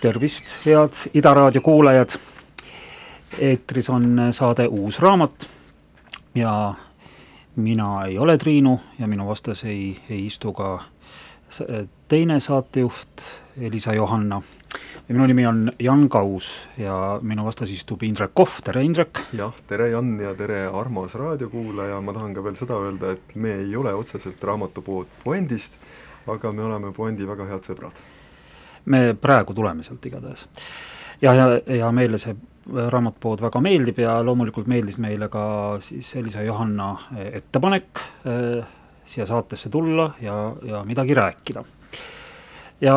tervist, head Ida raadio kuulajad. eetris on saade Uus raamat ja mina ei ole Triinu ja minu vastas ei, ei istu ka teine saatejuht Elisa Johanna. minu nimi on Jan Kaus ja minu vastas istub Indrek Kohv, tere Indrek! jah, tere Jan ja tere armas raadiokuulaja, ma tahan ka veel seda öelda, et me ei ole otseselt raamatupood Puendist, aga me oleme Puendi väga head sõbrad me praegu tuleme sealt igatahes. ja, ja, ja meile see raamatpood väga meeldib ja loomulikult meeldis meile ka siis Elisa Johanna ettepanek äh, siia saatesse tulla ja, ja midagi rääkida. Ja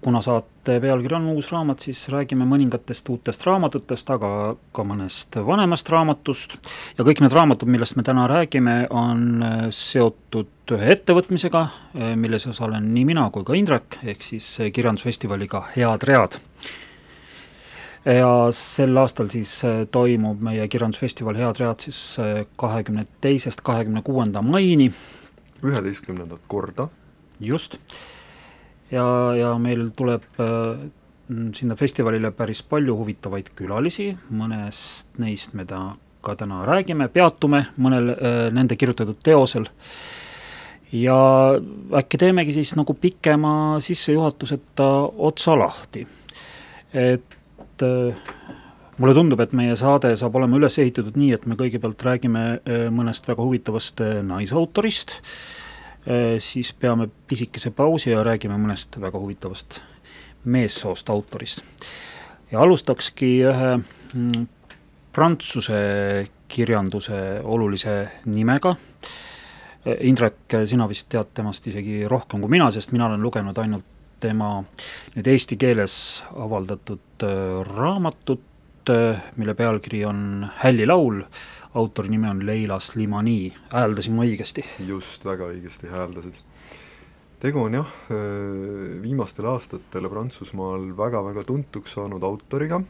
kuna saate pealkiri on uus raamat, siis räägime mõningatest uutest raamatutest, aga ka mõnest vanemast raamatust ja kõik need raamatud, millest me täna räägime, on seotud ühe ettevõtmisega, milles osalen nii mina kui ka Indrek, ehk siis kirjandusfestivaliga Head read. ja sel aastal siis toimub meie kirjandusfestival Head read siis kahekümne teisest kahekümne kuuenda maini. üheteistkümnendat korda. just, ja, ja meil tuleb sinna festivalile päris palju huvitavaid külalisi, mõnest neist me ta ka täna räägime, peatume mõnel äh, nende kirjutatud teosel. Ja äkki teemegi siis nagu pikema sissejuhatuseta otsa lahti. et äh, mulle tundub, et meie saade saab olema üles ehitatud nii, et me kõigepealt räägime äh, mõnest väga huvitavast äh, naisautorist, siis peame pisikese pausi ja räägime mõnest väga huvitavast meessoost autorist. ja alustakski ühe mm, prantsuse kirjanduse olulise nimega äh,, Indrek, sina vist tead temast isegi rohkem kui mina, sest mina olen lugenud ainult tema nüüd eesti keeles avaldatud äh, raamatut, äh, mille pealkiri on Hälli laul, autori nimi on Leila Slimani, hääldasin ma õigesti? just, väga õigesti hääldasid. tegu on jah, äh, viimastel aastatel Prantsusmaal väga-väga tuntuks saanud autoriga,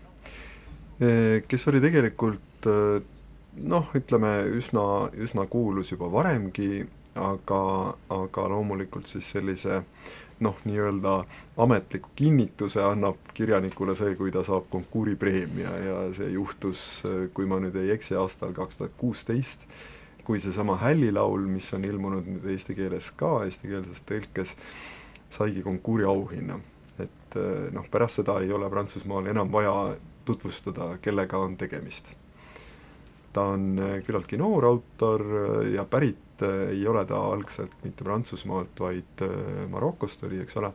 kes oli tegelikult noh, ütleme üsna, üsna kuulus juba varemgi, aga, aga loomulikult siis sellise noh, nii-öelda ametliku kinnituse annab kirjanikule see, kui ta saab konkuuripreemia ja see juhtus, kui ma nüüd ei eksi, aastal kaks tuhat kuusteist, kui seesama Hällilaul, mis on ilmunud nüüd eesti keeles ka, eestikeelses tõlkes, saigi konkuuri auhinna. et noh, pärast seda ei ole Prantsusmaal enam vaja tutvustada, kellega on tegemist ta on äh, küllaltki noor autor äh, ja pärit äh, ei ole ta algselt mitte Prantsusmaalt, vaid Marokost oli, eks ole,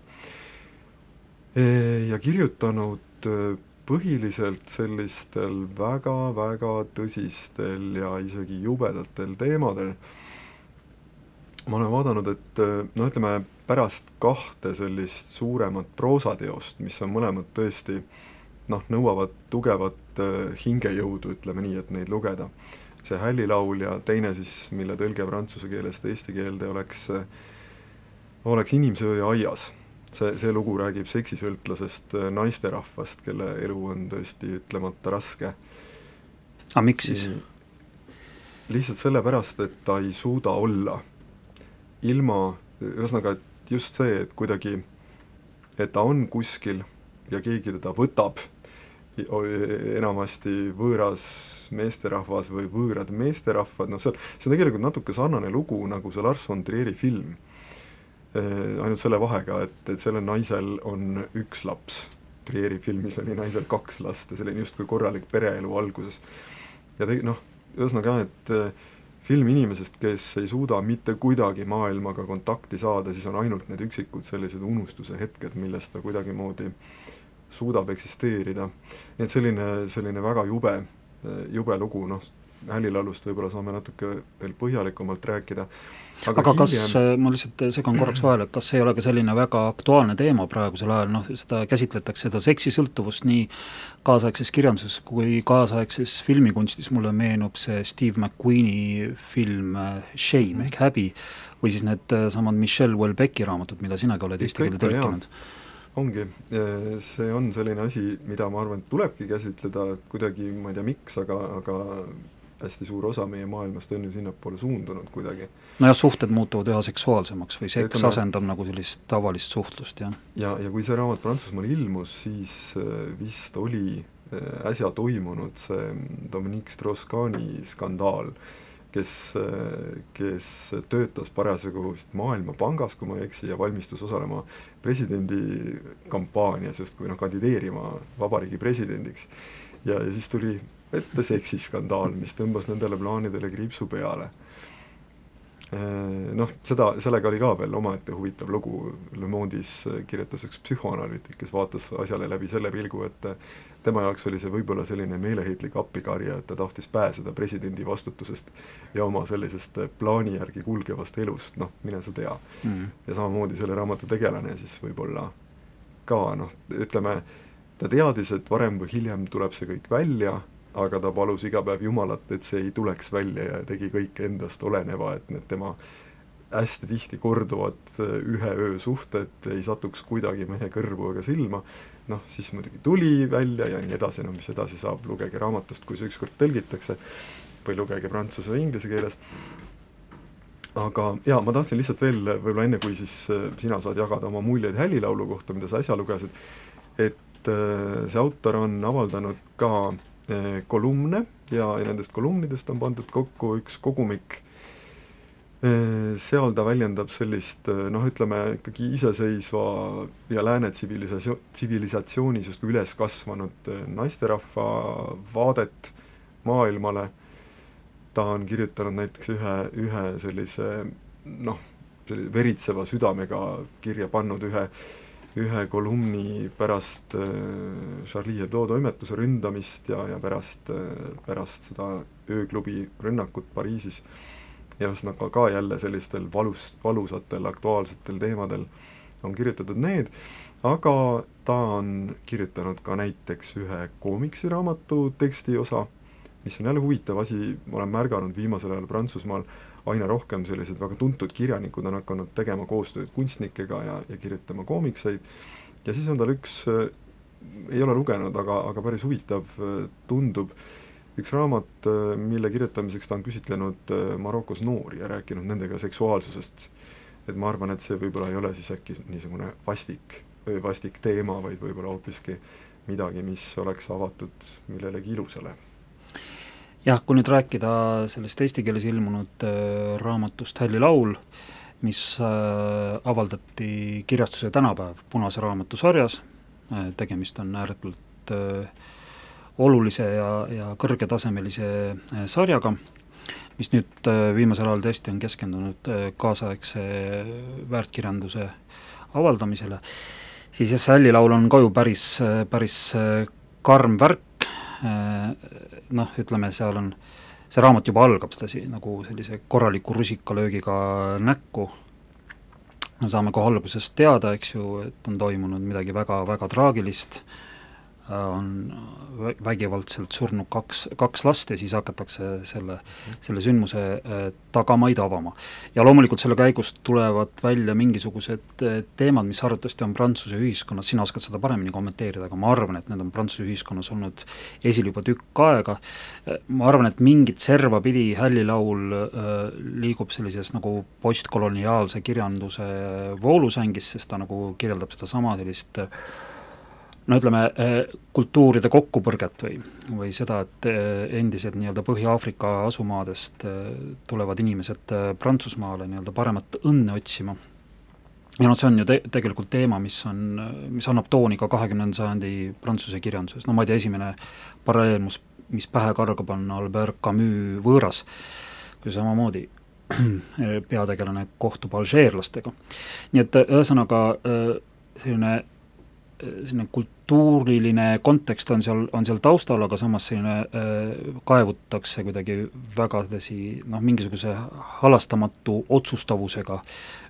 ja kirjutanud põhiliselt sellistel väga-väga tõsistel ja isegi jubedatel teemadel. ma olen vaadanud, et no ütleme, pärast kahte sellist suuremat proosateost, mis on mõlemad tõesti äh, noh, nõuavad tugevat äh, hingejõudu, ütleme nii, et neid lugeda. see Hällilaul ja teine siis, mille tõlge prantsuse keelest eesti keelde oleks, äh, oleks Inimsööja aias. see, see lugu räägib seksisõltlasest äh, naisterahvast, kelle elu on tõesti ütlemata raske. aga miks siis? lihtsalt sellepärast, et ta ei suuda olla ilma, ühesõnaga, et just see, et kuidagi, et ta on kuskil ja keegi teda võtab enamasti võõras meesterahvas või võõrad meesterahvad, noh seal, see on tegelikult natuke sarnane lugu, nagu see Lars von Trieri film. Ainult selle vahega, et, et sellel naisel on üks laps, Trieri filmis oli naisel kaks last ja selline justkui korralik pereelu alguses. ja te-, noh, ühesõnaga jah, et film inimesest, kes ei suuda mitte kuidagi maailmaga kontakti saada, siis on ainult need üksikud sellised unustuse hetked, millest ta kuidagimoodi äh, suudab eksisteerida. nii et selline, selline väga jube, jube lugu, noh, Hälilalust võib-olla saame natuke veel põhjalikumalt rääkida. aga, aga kas hiljem..., ma lihtsalt segan korraks vahele, kas see ei ole ka selline väga aktuaalne teema praegusel ajal, noh, seda käsitletakse, seda seksisõltuvust nii kaasaegses kirjanduses kui kaasaegses filmikunstis, mulle meenub see Steve McQueeni film äh, Shame ehk Häbi, või siis needsamad Michelle Houellebecqi raamatud, mida sinagi oled eesti keelde tõlkinud ongi, see on selline asi, mida ma arvan, et tulebki käsitleda kuidagi, ma ei tea, miks, aga, aga hästi suur osa meie maailmast on ju sinnapoole suundunud kuidagi. nojah, suhted muutuvad üha seksuaalsemaks või seks Ütleme, asendab nagu sellist tavalist suhtlust, jah. ja, ja kui see raamat Prantsusmaal ilmus, siis äh, vist oli äh, äsja toimunud see Dominique Strauss-Kahni skandaal, äh, kes töötas parasjagu vist Maailmapangas, kui ma ei eksi, ja valmistus osalema presidendi kampaanias justkui noh, kandideerima vabariigi presidendiks. ja, ja siis tuli ette seksiskandaal, mis tõmbas nendele plaanidele kriipsu peale. Noh, seda, sellega oli ka veel omaette huvitav lugu, Le Monde'is kirjutas üks psühhoanalüütik, kes vaatas asjale läbi selle pilgu, et tema jaoks oli see võib-olla selline meeleheitlik appikarje, et ta tahtis pääseda presidendi vastutusest ja oma sellisest plaani järgi kulgevast elust, noh, mine sa tea. Mm.. ja samamoodi selle raamatu tegelane siis võib-olla ka noh, ütleme, ta teadis, et varem või hiljem tuleb see kõik välja aga ta palus iga päev Jumalat, et see ei tuleks välja ja tegi kõik endast oleneva, et need tema hästi tihti korduvad äh, ühe öö suhted ei satuks kuidagi mehe kõrvu ega silma, noh, siis muidugi tuli välja ja nii edasi, no mis edasi saab, lugege raamatust, kui see ükskord tõlgitakse, või lugege prantsuse või inglise keeles, aga jaa, ma tahtsin lihtsalt veel võib-olla enne, kui siis äh, sina saad jagada oma muljeid Hälilaulu kohta, mida sa äsja lugesid, et äh, see autor on avaldanud ka äh, kolumne ja, ja nendest kolumnidest on pandud kokku üks kogumik, eh, seal ta väljendab sellist eh, noh, ütleme ikkagi iseseisva ja lääne tsivilisatsioon, tsivilisatsioonis justkui üles kasvanud naisterahva vaadet maailmale, ta on kirjutanud näiteks ühe, ühe sellise noh, sellise veritseva südamega kirja pannud ühe äh, ühe kolumni pärast äh, Charlie Hebdo toimetuse ründamist ja, ja pärast, äh, pärast seda ööklubi rünnakut Pariisis. Ja ühesõnaga ka jälle sellistel valus, valusatel aktuaalsetel teemadel on kirjutatud need, aga ta on kirjutanud ka näiteks ühe koomiksiraamatu tekstiosa, mis on jälle huvitav asi, ma olen märganud viimasel ajal Prantsusmaal, aina rohkem sellised väga tuntud kirjanikud on hakanud tegema koostööd kunstnikega ja, ja kirjutama koomikseid, ja siis on tal üks, ei ole lugenud, aga, aga päris huvitav tundub, üks raamat, mille kirjutamiseks ta on küsitlenud Marokos noori ja rääkinud nendega seksuaalsusest. et ma arvan, et see võib-olla ei ole siis äkki niisugune vastik, vastik teema, vaid võib-olla hoopiski midagi, mis oleks avatud millelegi ilusale jah, kui nüüd rääkida sellest eesti keeles ilmunud äh, raamatust Hälli laul, mis äh, avaldati kirjastuse tänapäev Punase raamatu sarjas äh,, tegemist on ääretult olulise ja, ja kõrgetasemelise sarjaga, mis nüüd viimasel ajal tõesti on keskendunud kaasaegse väärtkirjanduse avaldamisele, siis jah, see Hälli laul on ka ju päris, päris karm värk, noh, ütleme seal on, see raamat juba algab sedasi nagu sellise korraliku rusikalöögiga näkku, me saame kohe algusest teada, eks ju, et on toimunud midagi väga, väga traagilist, on vägivaldselt surnud kaks, kaks last ja siis hakatakse selle, selle sündmuse äh, tagamaid avama. ja loomulikult selle käigus tulevad välja mingisugused äh, teemad, mis arvatavasti on Prantsuse ühiskonnas, sina oskad seda paremini kommenteerida, aga ma arvan, et need on Prantsuse ühiskonnas olnud esil juba tükk aega, äh, ma arvan, et mingit serva pidi Hällilaul liigub sellises nagu postkoloniaalse kirjanduse voolusängis, sest ta nagu kirjeldab sedasama sellist äh, no ütleme, eh, kultuuride kokkupõrget või, või seda, et eh, endised nii-öelda Põhja-Aafrika asumaadest eh, tulevad inimesed Prantsusmaale nii-öelda paremat õnne otsima, ja noh, see on ju te-, tegelikult teema, mis on, mis annab tooni ka kahekümnenda sajandi Prantsuse kirjanduses, no ma ei tea, esimene paralleel, mis, mis pähe kargab, on Albert Camus Võõras, kui samamoodi peategelane kohtub alžeerlastega. nii et ühesõnaga selline selline kultuuriline kontekst on seal, on seal taustal, aga samas selline äh, kaevutakse kuidagi väga sedasi noh, mingisuguse halastamatu otsustavusega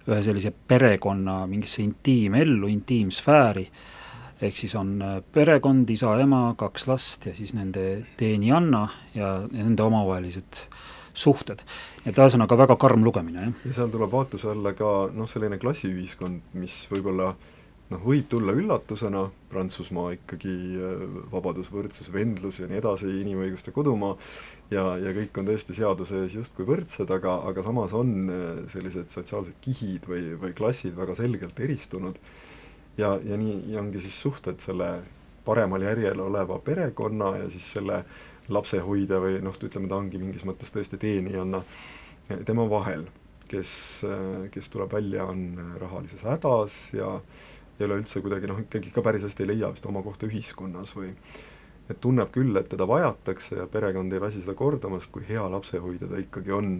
ühe sellise perekonna mingisse intiimellu, intiimsfääri, ehk siis on äh, perekond, isa, ema, kaks last ja siis nende teenijanna ja, nende omavahelised suhted. et ühesõnaga väga karm lugemine, jah. ja seal tuleb vaatluse alla ka noh, selline klassiühiskond, mis võib-olla noh, võib tulla üllatusena, Prantsusmaa ikkagi vabadus, võrdsus, vendlus ja nii edasi, inimõiguste kodumaa, ja, ja kõik on tõesti seaduse ees justkui võrdsed, aga, aga samas on sellised sotsiaalsed kihid või, või klassid väga selgelt eristunud. Ja, ja nii ongi siis suhted selle paremal järjel oleva perekonna ja siis selle lapsehoidja või noh, ütleme, ta ongi mingis mõttes tõesti teenijanna tema vahel, kes, kes tuleb välja, on rahalises hädas ja ei ole üldse kuidagi noh, ikkagi ka päris hästi ei leia vist oma kohta ühiskonnas või et tunneb küll, et teda vajatakse ja perekond ei väsi seda kordamast, kui hea lapsehoidja ta ikkagi on,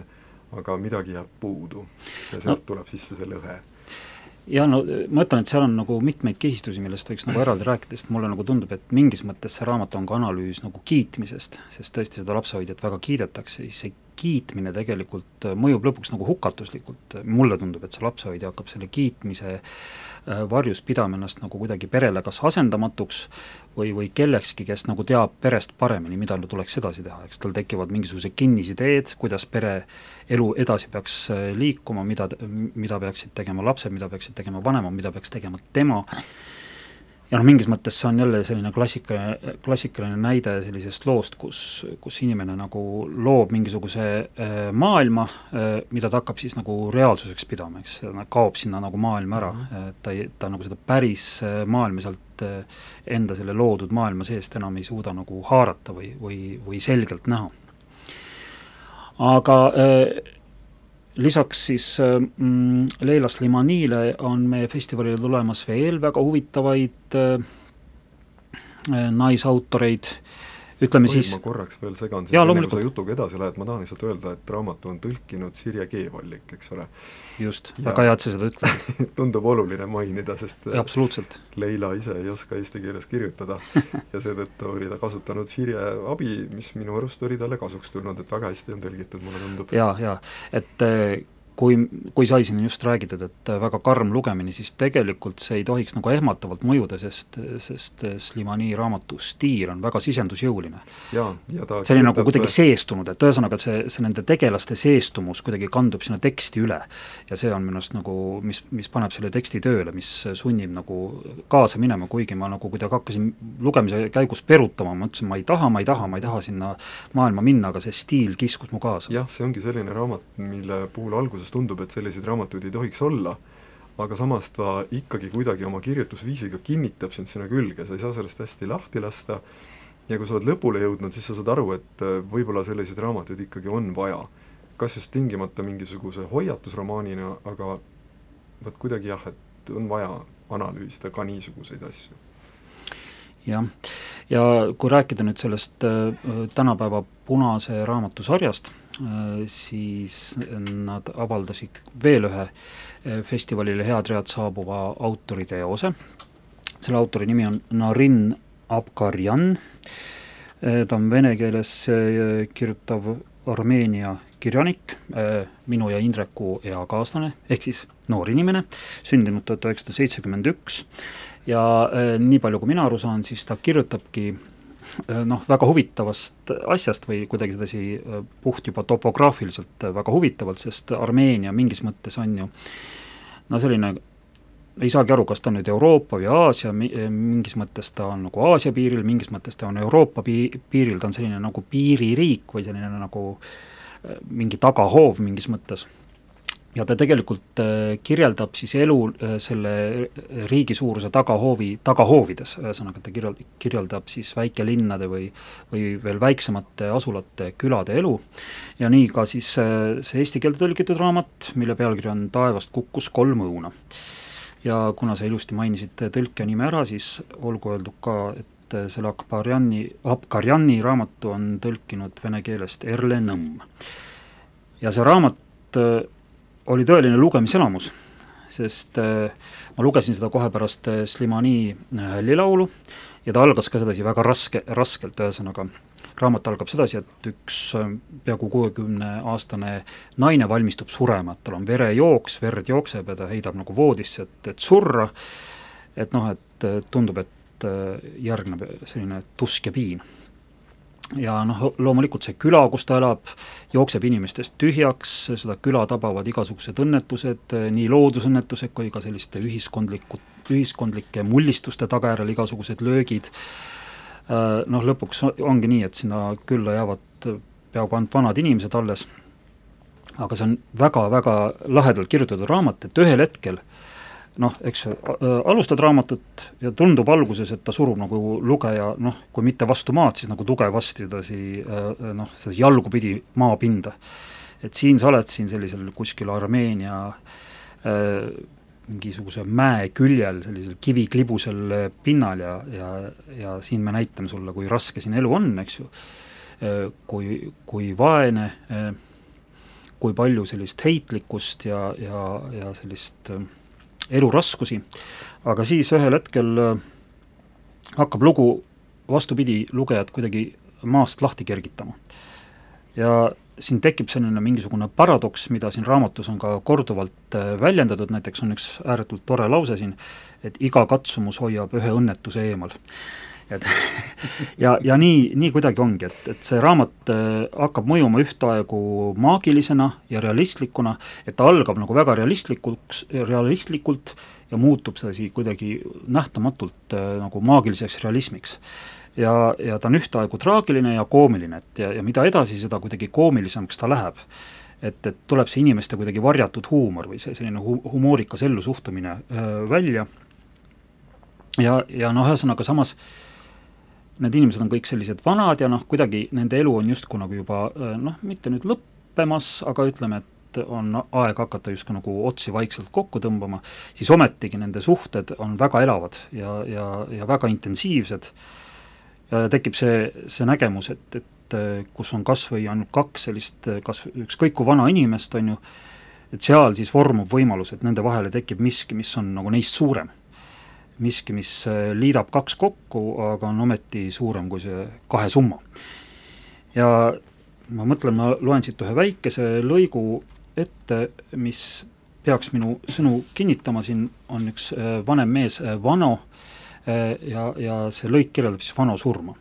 aga midagi jääb puudu ja sealt no. tuleb sisse see lõhe ja no ma ütlen, et seal on nagu mitmeid kihistusi, millest võiks nagu eraldi rääkida, sest mulle nagu tundub, et mingis mõttes see raamat on ka analüüs nagu kiitmisest, sest tõesti seda lapsehoidjat väga kiidetakse, siis see kiitmine tegelikult mõjub lõpuks nagu hukatuslikult, mulle tundub, et see lapsehoidja hakkab selle kiitmise Äh, varjus pidama ennast nagu kuidagi perele kas asendamatuks või, või kellekski, kes nagu teab perest paremini, mida tuleks edasi teha, eks tal tekivad mingisugused kinnisideed, kuidas pere elu edasi peaks äh, liikuma, mida, mida peaksid tegema lapsed, mida peaksid tegema vanemad, mida peaks tegema tema ja noh, mingis mõttes see on jälle selline klassikaline, klassikaline näide sellisest loost, kus, kus inimene nagu loob mingisuguse äh, maailma äh,, mida ta hakkab siis nagu reaalsuseks pidama, eks, kaob sinna nagu maailm ära mm, -hmm. ta ei, ta nagu seda päris maailma sealt enda selle loodud maailma seest enam ei suuda nagu haarata või, või, või selgelt näha. aga äh, lisaks siis mm, Leila Slimanile on meie festivalile tulemas veel väga huvitavaid äh, naisautoreid. äh,, ütleme siis ma korraks veel segan sind, enne kui sa jutuga edasi lähed, ma tahan lihtsalt öelda, et raamatu on tõlkinud Sirje Keevallik, eks ole. just, väga hea, et sa seda ütled tundub oluline mainida, sest ja, absoluutselt. Leila ise ei oska eesti keeles kirjutada ja seetõttu oli ta kasutanud Sirje abi, mis minu arust oli talle kasuks tulnud, et väga hästi on tõlgitud, mulle tundub. ja, ja et kui, kui sai siin just räägitud, et väga karm lugemine, siis tegelikult see ei tohiks nagu ehmatavalt mõjuda, sest, sest Slimani raamatu stiil on väga sisendusjõuline. oli nagu kuidagi seestunud, et ühesõnaga, et see, see nende tegelaste seestumus kuidagi kandub sinna teksti üle. ja see on minu arust nagu, mis, mis paneb selle teksti tööle, mis sunnib nagu kaasa minema, kuigi ma nagu kuidagi hakkasin lugemise käigus perutama, ma mõtlesin, ma ei taha, ma ei taha, ma ei taha sinna maailma minna, aga see stiil kiskus mu kaasa. jah, see ongi selline raamat, mille puhul alguses alguses tundub, et selliseid raamatuid ei tohiks olla, aga samas ta ikkagi kuidagi oma kirjutusviisiga kinnitab sind sinna külge, sa ei saa sellest hästi lahti lasta ja kui sa oled lõpule jõudnud, siis sa saad aru, et äh, võib-olla selliseid raamatuid ikkagi on vaja. kas just tingimata mingisuguse hoiatusromaanina, aga vot kuidagi jah, et on vaja analüüsida ka niisuguseid asju. jah, ja kui rääkida nüüd sellest äh, tänapäeva punase raamatu sarjast, siis nad avaldasid veel ühe äh, festivalile head read saabuva autoriteose, selle autori nimi on Narin Abkarjan, äh, ta on vene keeles kirjutav Armeenia kirjanik, minu ja Indreku eakaaslane, ehk siis noor inimene, sündinud tuhat üheksasada seitsekümmend üks. Ja nii palju, kui mina aru saan, siis ta kirjutabki Äh, noh, väga huvitavast asjast või kuidagi sedasi äh, puht juba topograafiliselt äh, väga huvitavalt, sest Armeenia mingis mõttes on ju no selline ei saagi aru, kas ta on nüüd Euroopa või Aasia, mingis mõttes ta on nagu Aasia piiril, mingis mõttes ta on Euroopa pi-, piiril, ta on selline nagu piiririik või selline nagu mingi tagahoov mingis mõttes ja ta tegelikult äh, kirjeldab siis elu äh, selle riigi suuruse tagahoovi, tagahoovides, ühesõnaga ta kirjel-, kirjeldab siis väikelinnade või või veel väiksemate asulate, külade elu ja nii ka siis äh, see eesti keelde tõlgitud raamat, mille pealkiri on Taevast kukkus kolm õuna. ja kuna sa ilusti mainisid tõlkija nime ära, siis olgu öeldud ka, et selle Akbarjani, Abkarjani raamatu on tõlkinud vene keelest Erle Nõmm. ja see raamat oli tõeline lugemiselamus, sest äh, ma lugesin seda kohe pärast äh, Slimani hällilaulu äh, ja ta algas ka sedasi väga raske, raskelt, ühesõnaga raamat algab sedasi, et üks peaaegu kuuekümneaastane naine valmistub surema, et tal on verejooks, verd jookseb ja ta heidab nagu voodisse, et, et surra, et noh, et tundub, et järgneb selline tusk ja piin. Ja noh, loomulikult see küla, kus ta elab, jookseb inimestest tühjaks, seda küla tabavad igasugused õnnetused, nii loodusõnnetused kui ka selliste ühiskondlikud, ühiskondlike mullistuste tagajärjel igasugused löögid, noh lõpuks ongi nii, et sinna külla jäävad peaaegu ainult vanad inimesed alles, aga see on väga-väga lahedalt kirjutatud raamat, et ühel hetkel äh, noh, eks alustad raamatut ja tundub alguses, et ta surub nagu lugeja noh, kui mitte vastu maad, siis nagu tugevasti edasi noh, jalgu pidi maapinda. et siin sa oled siin sellisel kuskil Armeenia äh, mingisuguse mäe küljel, sellisel kiviklibusel pinnal ja, ja, ja siin me näitame sulle, kui raske siin elu on, eks ju, kui, kui vaene, kui palju sellist heitlikkust ja, ja, ja sellist äh, eluraskusi, aga siis ühel hetkel äh, hakkab lugu vastupidi, lugejat kuidagi maast lahti kergitama. ja siin tekib selline mingisugune paradoks, mida siin raamatus on ka korduvalt äh, väljendatud, näiteks on üks ääretult tore lause siin, et iga katsumus hoiab ühe õnnetuse eemal et ja, ja nii, nii kuidagi ongi, et, et see raamat äh, hakkab mõjuma ühtaegu maagilisena ja realistlikuna, et ta algab nagu väga realistlikuks, realistlikult ja muutub sedasi kuidagi nähtamatult äh, nagu maagiliseks realismiks. ja, ja ta on ühtaegu traagiline ja koomiline, et ja, ja mida edasi, seda kuidagi koomilisemaks ta läheb et, et tuleb see inimeste kuidagi varjatud huumor või see selline hu-, humoorikas ellusuhtumine öö, äh, välja ja, ja noh, ühesõnaga samas äh, need inimesed on kõik sellised vanad ja noh, kuidagi nende elu on justkui nagu juba äh, noh, mitte nüüd lõppemas, aga ütleme, et on aeg hakata justkui nagu otsi vaikselt kokku tõmbama, siis ometigi nende suhted on väga elavad ja, ja, ja väga intensiivsed. Ja tekib see, see nägemus, et, et äh, kus on kas või ainult kaks sellist kas ükskõik kui vana inimest, on ju, et seal siis vormub võimalus, et nende vahele tekib miski, mis on nagu neist suurem miski, mis äh, liidab kaks kokku, aga on ometi suurem kui see kahe summa. ja ma mõtlen, ma loen siit ühe väikese lõigu ette, mis peaks minu sõnu kinnitama, siin on üks äh, vanem mees, äh, Vano, ja, ja see lõik kirjeldab siis Vano surma.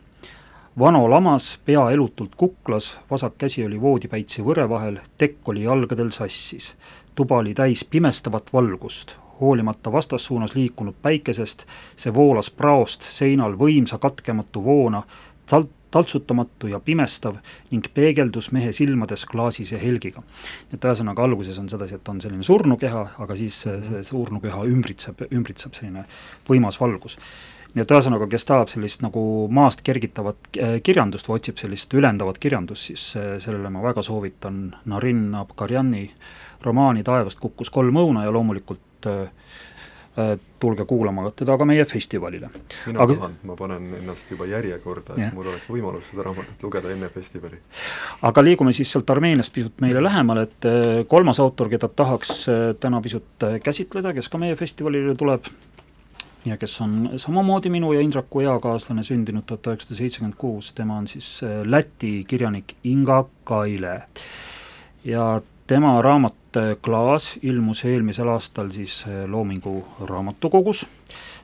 Vano lamas, pea elutult kuklas, vasak käsi oli voodipäitsi võre vahel, tekk oli jalgadel sassis. tuba oli täis pimestavat valgust, hoolimata vastassuunas liikunud päikesest, see voolas praost seinal võimsa katkematu voona, tal-, taltsutamatu ja pimestav ning peegeldus mehe silmades klaasise helgiga. et ühesõnaga alguses on sedasi, et on selline surnukeha, aga siis see surnukeha ümbritseb, ümbritseb selline võimas valgus nii et ühesõnaga, kes tahab sellist nagu maast kergitavat äh, kirjandust või otsib sellist ülendavat kirjandust, siis äh, sellele ma väga soovitan Narin Abkarjani romaani Taevast kukkus kolm õuna ja loomulikult et äh, tulge kuulama teda ka meie festivalile. mina Aga... tahan, ma panen ennast juba järjekorda, et yeah. mul oleks võimalus seda raamatut lugeda enne festivali. aga liigume siis sealt Armeeniast pisut meile lähemale, et äh, kolmas autor, keda tahaks äh, täna pisut käsitleda, kes ka meie festivalile tuleb, ja kes on samamoodi minu ja Indraku eakaaslane, sündinud tuhat üheksasada seitsekümmend kuus, tema on siis Läti kirjanik Inga Kaile. ja tema raamat Klaas ilmus eelmisel aastal siis eh, Loomingu raamatukogus,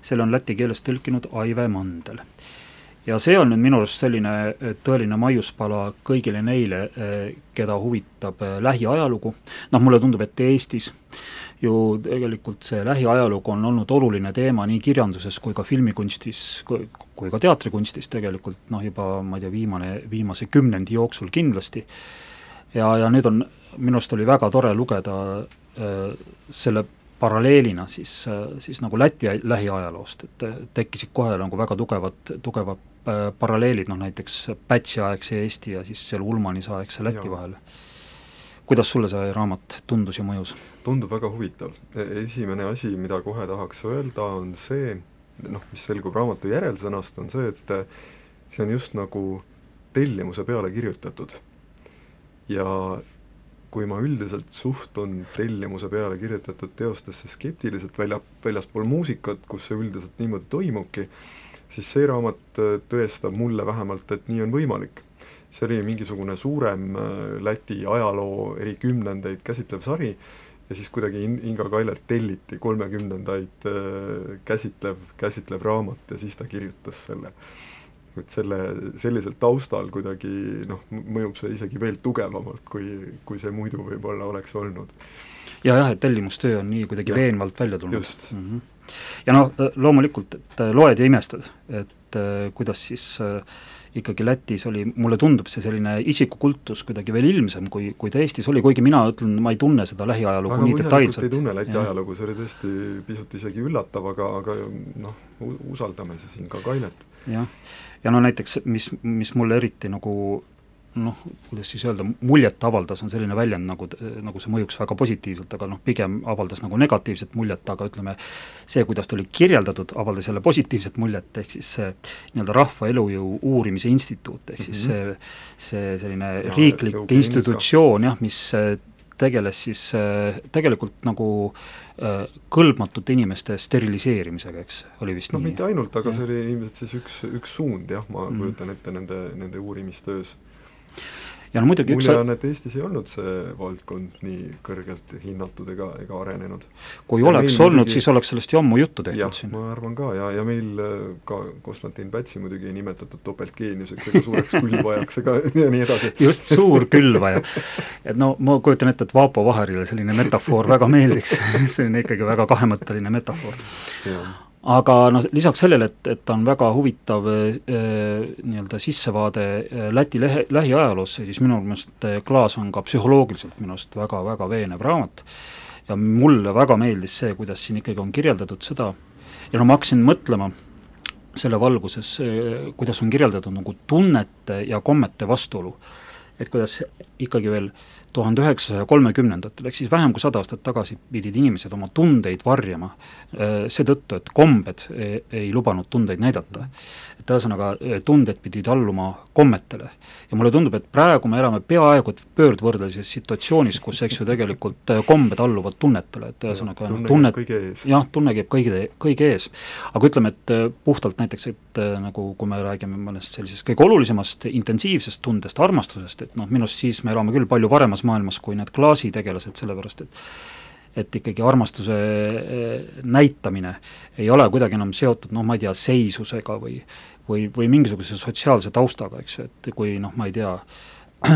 selle on läti keeles tõlkinud Aive Mandel. ja see on nüüd minu arust selline eh, tõeline maiuspala kõigile neile, keda huvitab lähiajalugu, noh mulle tundub, et Eestis ju tegelikult see lähiajalugu on olnud oluline teema nii kirjanduses kui ka filmikunstis, kui ka teatrikunstis tegelikult noh, juba ma ei tea, viimane, viimase kümnendi jooksul kindlasti, ja, ja nüüd on minu arust oli väga tore lugeda äh, selle paralleelina siis, äh, siis nagu Läti lähiajaloost, et tekkisid kohe nagu väga tugevad, tugevad äh, paralleelid, noh näiteks Pätsi-aegse Eesti ja siis seal Ulmanis aegse Läti ja. vahel. kuidas sulle see raamat tundus ja mõjus? tundub väga huvitav. E, esimene asi, mida kohe tahaks öelda, on see, noh, mis selgub raamatu järelsõnast, on see, et see on just nagu tellimuse peale kirjutatud. ja kui ma üldiselt suhtun tellimuse peale kirjutatud teostesse skeptiliselt välja, väljaspool muusikat, kus see üldiselt niimoodi toimubki, siis see raamat äh, tõestab mulle vähemalt, et nii on võimalik. see oli mingisugune suurem äh, Läti ajaloo eri kümnendeid käsitlev sari ja siis kuidagi Inga Kailelt telliti kolmekümnendaid äh, käsitlev, käsitlev raamat ja siis ta kirjutas selle et selle, sellisel taustal kuidagi noh, mõjub see isegi veel tugevamalt, kui, kui see muidu võib-olla oleks olnud. ja jah, et tellimustöö on nii kuidagi ja, veenvalt välja tulnud. mm. -hmm. ja noh, loomulikult, et loed ja imestad, et äh, kuidas siis äh, ikkagi Lätis oli, mulle tundub see selline isikukultus kuidagi veel ilmsem, kui, kui ta Eestis oli, kuigi mina ütlen, ma ei tunne seda lähiajalugu aga nii detailselt. ei tunne Läti ja. ajalugu, see oli tõesti pisut isegi üllatav, aga, aga noh, usaldame siin ka Kainet. jah, ja no näiteks, mis, mis mulle eriti nagu noh, kuidas siis öelda, muljet avaldas, on selline väljend nagu, nagu see mõjuks väga positiivselt, aga noh, pigem avaldas nagu negatiivset muljet, aga ütleme, see, kuidas ta oli kirjeldatud, avaldas jälle positiivset muljet, ehk siis see nii-öelda Rahva Elujõu Uurimise Instituut, ehk siis mm -hmm. see, see selline ja, riiklik institutsioon jah, mis tegeles siis tegelikult nagu kõlbmatute inimeste steriliseerimisega, eks, oli vist noh, nii? mitte ainult, aga ja. see oli ilmselt siis üks, üks suund jah, ma mm. kujutan ette nende, nende uurimistöös ja no muidugi mulje on, et Eestis ei olnud see valdkond nii kõrgelt hinnatud ega, ega arenenud. kui ja oleks olnud muidugi..., siis oleks sellest ju ammu juttu tehtud siin. ma arvan ka ja, ja meil äh, ka Konstantin Pätsi muidugi ei nimetatud topeltgeeniuseks ega suureks külvajaks ega ja nii edasi. just, suur külvaja. et no ma kujutan ette, et Vaapo Vaherile selline metafoor väga meeldiks see on ikkagi väga kahemõtteline metafoor aga noh, lisaks sellele, et, et ta on väga huvitav eh, nii-öelda sissevaade eh, Läti lehe, lähiajaloosse, siis minu meelest eh, Klaas on ka psühholoogiliselt minu arust väga-väga veenev raamat. ja mulle väga meeldis see, kuidas siin ikkagi on kirjeldatud seda, ja no ma hakkasin mõtlema selle valguses, kuidas on kirjeldatud nagu tunnete ja kommete vastuolu. et kuidas ikkagi veel äh, tuhande üheksasaja kolmekümnendatel, ehk siis vähem kui sada aastat tagasi pidid inimesed oma tundeid varjama äh, seetõttu, et kombed ei, ei lubanud tundeid näidata. et ühesõnaga, äh, tunded pidid alluma kommetele. ja mulle tundub, et praegu me elame peaaegu et pöördvõrdelises situatsioonis, kus eks ju tegelikult äh, kombed alluvad tunnetele, et ühesõnaga noh, tunnet, jah, tunne käib kõige, kõige ees. aga ütleme, et puhtalt näiteks, et nagu kui me räägime mõnest sellisest kõige olulisemast intensiivsest tundest, armastusest, et noh, minu arust siis me elame küll palju paremas selles maailmas kui need klaasitegelased, sellepärast et et ikkagi armastuse eh, näitamine ei ole kuidagi enam seotud noh, ma ei tea, seisusega või või, või mingisuguse sotsiaalse taustaga, eks ju, et kui noh, ma ei tea,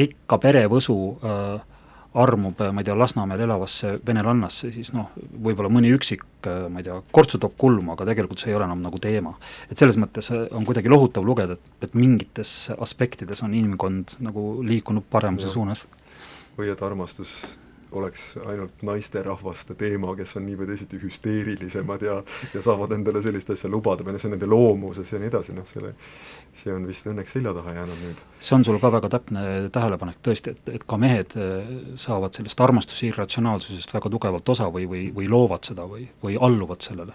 rikka perevõsu äh, armub, ma ei tea, Lasnamäel elavasse venelannasse, siis noh, võib-olla mõni üksik, äh, ma ei tea, kortsutab kulmu, aga tegelikult see ei ole enam nagu teema. et selles mõttes on kuidagi lohutav lugeda, et, et mingites aspektides on inimkond nagu liikunud paremuse suunas. või et armastus oleks ainult naisterahvaste teema, kes on nii või teisiti hüsteerilisemad ja ja saavad endale sellist asja lubada või noh, see on nende loomuses ja nii edasi, noh selle see on vist õnneks selja taha jäänud nüüd. see on sul ka väga täpne tähelepanek tõesti, et, et ka mehed äh, saavad sellest armastuse irratsionaalsusest väga tugevalt osa või, või, või loovad seda või, või alluvad sellele.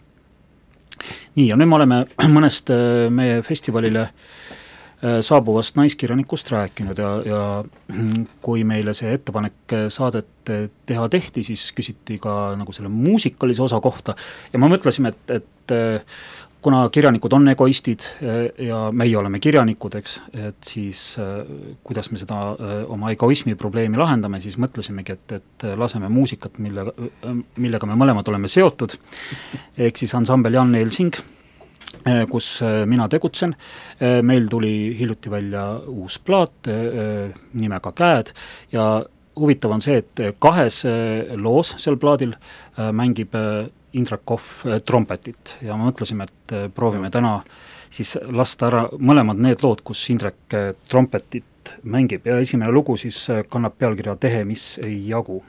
nii, ja nüüd me oleme mõnest äh, meie festivalile äh, saabuvast naiskirjanikust rääkinud ja, ja kui meile see ettepanek äh, saadet äh, teha tehti, siis küsiti ka nagu selle muusikalise osa kohta ja me mõtlesime, et, et kuna kirjanikud on egoistid ja meie oleme kirjanikud, eks, et siis kuidas me seda oma egoismi probleemi lahendame, siis mõtlesimegi, et, et laseme muusikat, millega, millega me mõlemad oleme seotud, ehk siis ansambel Jan Elsing Äh, kus äh, mina tegutsen, äh, meil tuli hiljuti välja uus plaat nimega Käed. Ja huvitav on see, et kahes loos sel plaadil mängib Indrek Kohv trompetit. Ja me mõtlesime, et proovime täna siis lasta ära mõlemad need lood, kus Indrek trompetit mängib. Ja esimene lugu siis kannab pealkirja Tehe, mis ei jagu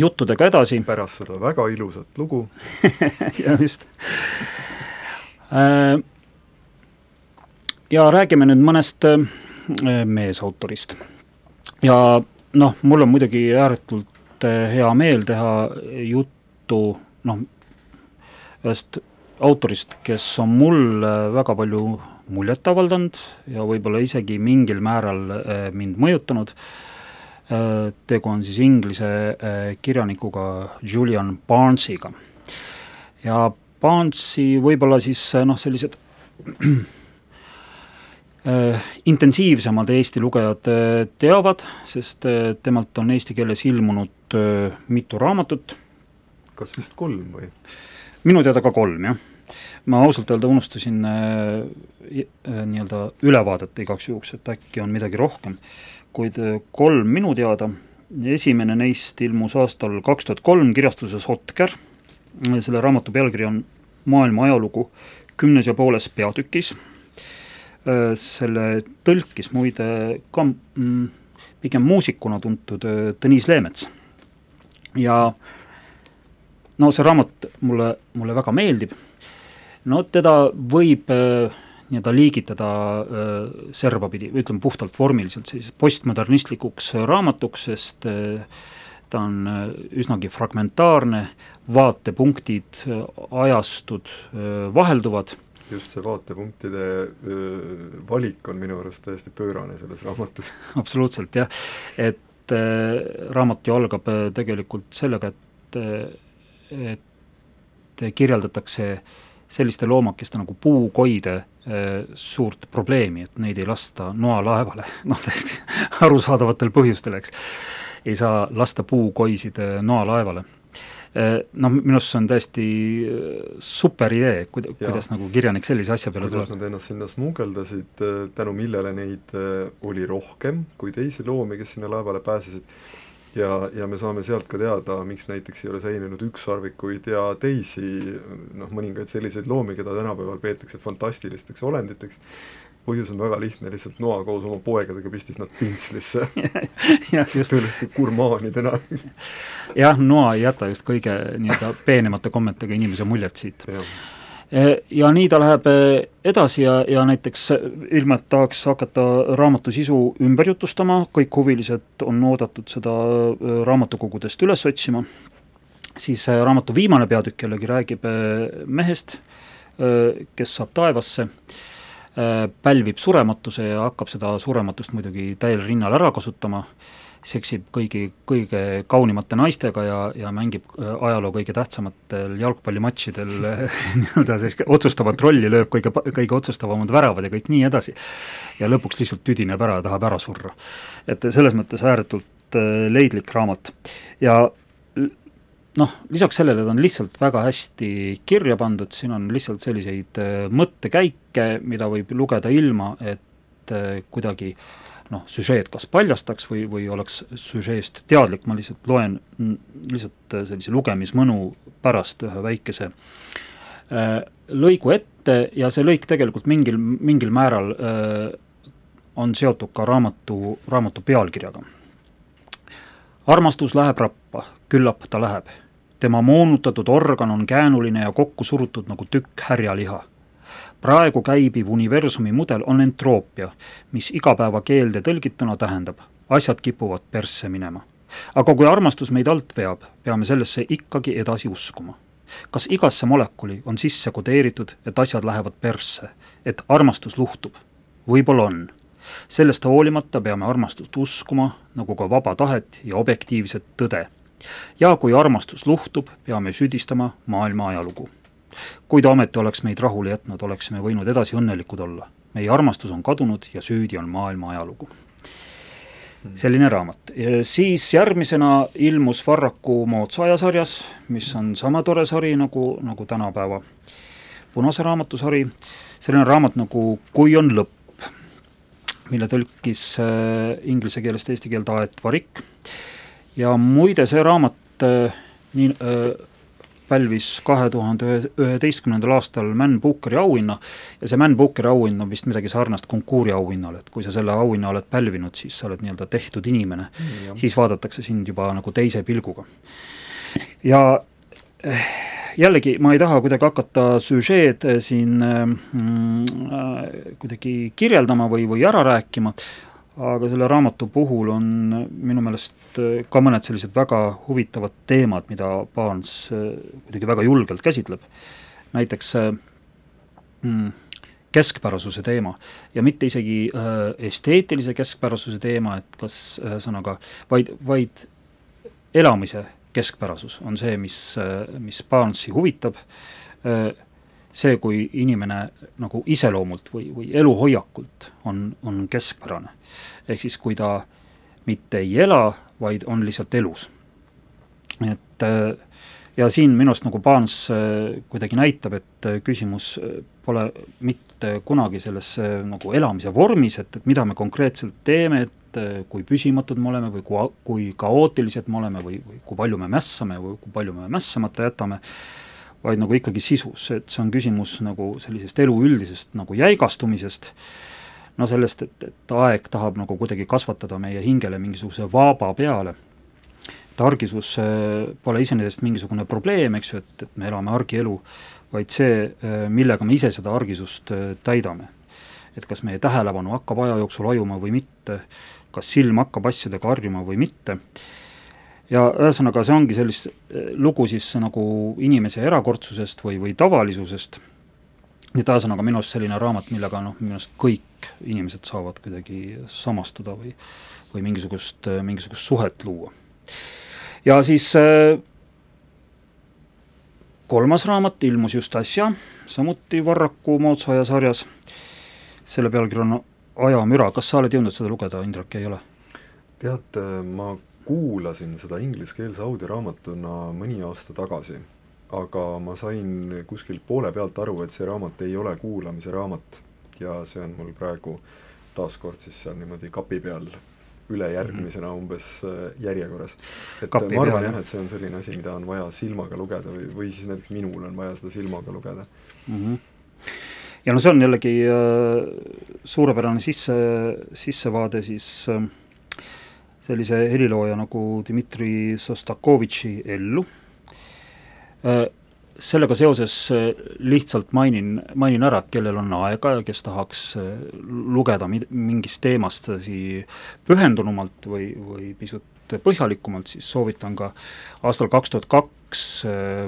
juttudega edasi. pärast seda väga ilusat lugu ja just. Äh, ja räägime nüüd mõnest äh, meesautorist. ja noh, mul on muidugi ääretult hea meel teha juttu noh, ühest autorist, kes on mul väga palju muljet avaldanud ja võib-olla isegi mingil määral mind mõjutanud Äh, tegu on siis inglise äh, kirjanikuga Julian Barnesiga. ja Barnesi võib-olla siis äh, noh, sellised intensiivsemad Eesti lugejad teavad, sest temalt on eesti keeles ilmunud mitu raamatut. kas vist kolm või? minu teada ka kolm, jah. ma ausalt öelda unustasin nii-öelda ülevaadet igaks juhuks, et äkki on midagi rohkem kuid äh, kolm minu teada, esimene neist ilmus aastal kaks tuhat kolm kirjastuses Hotker, selle raamatu pealkiri on Maailma ajalugu kümnes ja pooles peatükis, äh, selle tõlkis muide ka mm, pigem muusikuna tuntud äh, Tõnis Leemets. ja no see raamat mulle, mulle väga meeldib, no teda võib äh, nii-öelda liigitada äh, servapidi, ütleme puhtalt vormiliselt selliseks postmodernistlikuks raamatuks, sest äh, ta on äh, üsnagi fragmentaarne, vaatepunktid, ajastud vahelduvad. just see vaatepunktide valik on minu arust täiesti pöörane selles raamatus. absoluutselt jah, et raamat ju algab tegelikult sellega, et, et kirjeldatakse selliste loomakeste nagu puukoide Äh, suurt probleemi, et neid ei lasta noalaevale, noh täiesti arusaadavatel põhjustel, eks. ei saa lasta puukoisid äh, noalaevale. Äh, noh, minu arust see on täiesti super idee, kuida-, kuidas nagu kirjanik sellise asja peale kuidas tuleb. Nad ennast sinna smugeldasid, tänu millele neid oli rohkem kui teisi loomi, kes sinna laevale pääsesid ja, ja me saame sealt ka teada, miks näiteks ei ole säilinud ükssarvikuid ja teisi noh, mõningaid selliseid loomi, keda tänapäeval peetakse fantastilisteks olenditeks, põhjus on väga lihtne, lihtsalt Noa koos oma poegadega pistis nad pintslisse. Tõeliselt gurmaanidena. Jah, Noa ei jäta just kõige nii-öelda peenemate kommetega inimese muljet siit ja nii ta läheb eh, edasi ja, ja näiteks eh, ilma, et tahaks hakata raamatu sisu ümber jutustama, kõik huvilised on oodatud seda raamatukogudest üles otsima, siis raamatu viimane peatükk jällegi räägib mehest, kes saab taevasse, pälvib surematuse ja hakkab seda surematust muidugi täiel rinnal ära kasutama seksib kõigi, kõige kaunimate naistega ja, ja mängib äh, ajaloo kõige tähtsamatel jalgpallimatšidel nii-öelda sellist otsustavat rolli, lööb kõige, kõige otsustavamad väravad ja kõik nii edasi. ja lõpuks lihtsalt tüdineb ära ja tahab ära surra. et selles mõttes ääretult äh, leidlik raamat ja noh, lisaks sellele ta on lihtsalt väga hästi kirja pandud, siin on lihtsalt selliseid äh, mõttekäike, mida võib lugeda ilma, et kuidagi äh, noh, süžeed kas paljastaks või, või oleks süžeest teadlik, ma lihtsalt loen lihtsalt äh, sellise lugemismõnu pärast ühe väikese äh, lõigu ette ja see lõik tegelikult mingil, mingil määral äh, on seotud ka raamatu, raamatu pealkirjaga. armastus läheb rappa, küllap ta läheb. tema moonutatud organ on käänuline ja kokku surutud nagu tükk härjaliha praegu käibiv universumi mudel on entroopia, mis igapäevakeelde tõlgituna tähendab, asjad kipuvad persse minema. aga kui armastus meid alt veab, peame sellesse ikkagi edasi uskuma. kas igasse molekuli on sisse kodeeritud, et asjad lähevad persse, et armastus luhtub? võib-olla on. sellest hoolimata peame armastust uskuma, nagu ka vaba tahet ja objektiivset tõde. ja kui armastus luhtub, peame süüdistama maailma ajalugu kui ta ometi oleks meid rahule jätnud, oleksime võinud edasi õnnelikud olla. meie armastus on kadunud ja süüdi on maailma ajalugu. selline raamat. siis järgmisena ilmus Varraku moodsa ajasarjas, mis on sama tore sari nagu, nagu tänapäeva Punase raamatu sari, selline raamat nagu Kui on lõpp, mille tõlkis äh, inglise keelest eesti keelde Aet Varik ja muide, see raamat äh, nii äh, pälvis kahe tuhande üheteistkümnendal aastal Man Bookeri auhinna ja see Man Bookeri auhind on vist midagi sarnast konkuuri auhinnale, et kui sa selle auhinna oled pälvinud, siis sa oled nii-öelda tehtud inimene mm,. siis vaadatakse sind juba nagu teise pilguga. ja eh, jällegi, ma ei taha kuidagi hakata süžeed eh, siin mm, äh, kuidagi kirjeldama või, või ära rääkima, aga selle raamatu puhul on minu meelest äh, ka mõned sellised väga huvitavad teemad, mida Barnes äh, kuidagi väga julgelt käsitleb, näiteks äh, mm, keskpärasuse teema. Ja mitte isegi äh, esteetilise keskpärasuse teema, et kas ühesõnaga äh,, vaid, vaid elamise keskpärasus on see, mis äh,, mis Barnesi huvitab. Äh,, see, kui inimene nagu iseloomult või, või eluhoiakult on, on keskpärane ehk siis kui ta mitte ei ela, vaid on lihtsalt elus. et äh, ja siin minu arust nagu Barnes äh, kuidagi näitab, et äh, küsimus pole mitte kunagi selles nagu elamise vormis, et, et mida me konkreetselt teeme, et kui püsimatud me oleme või kui, kui kaootilised me oleme või, või kui palju me mässame või kui palju me mässamata jätame, vaid nagu ikkagi sisus, et see on küsimus nagu sellisest elu üldisest nagu jäigastumisest no sellest, et, et aeg tahab nagu kuidagi kasvatada meie hingele mingisuguse vaaba peale. et argisus äh, pole iseenesest mingisugune probleem, eks ju, et, et me elame argielu, vaid see, äh, millega me ise seda argisust äh, täidame. et kas meie tähelepanu hakkab aja jooksul hajuma või mitte, kas silm hakkab asjadega harjuma või mitte, ja ühesõnaga, see ongi sellist lugu siis nagu inimese erakordsusest või, või tavalisusest nii et ühesõnaga minu arust selline raamat, millega noh, minu arust kõik inimesed saavad kuidagi samastuda või või mingisugust, mingisugust suhet luua. ja siis äh, kolmas raamat ilmus just äsja, samuti Varraku moodsa aja sarjas, selle pealkiri on Ajamüra, kas sa oled jõudnud seda lugeda, Indrek, ei ole? tead, ma kuulasin seda ingliskeelse audioraamatuna mõni aasta tagasi aga ma sain kuskilt poole pealt aru, et see raamat ei ole kuulamise raamat ja see on mul praegu taaskord siis seal niimoodi kapi peal ülejärgmisena mm -hmm. umbes äh, järjekorras. et kapi ma arvan jah, et see on selline asi, mida on vaja silmaga lugeda või, või siis näiteks minul on vaja seda silmaga lugeda mm. -hmm. ja no see on jällegi äh, suurepärane sisse, sissevaade siis äh, sellise helilooja nagu Dmitri Sostakovitši ellu Äh, sellega seoses äh, lihtsalt mainin, mainin ära, kellel on aega ja kes tahaks äh, lugeda mingist teemast pühendunumalt või, või pisut põhjalikumalt, siis soovitan ka aastal kaks tuhat kaks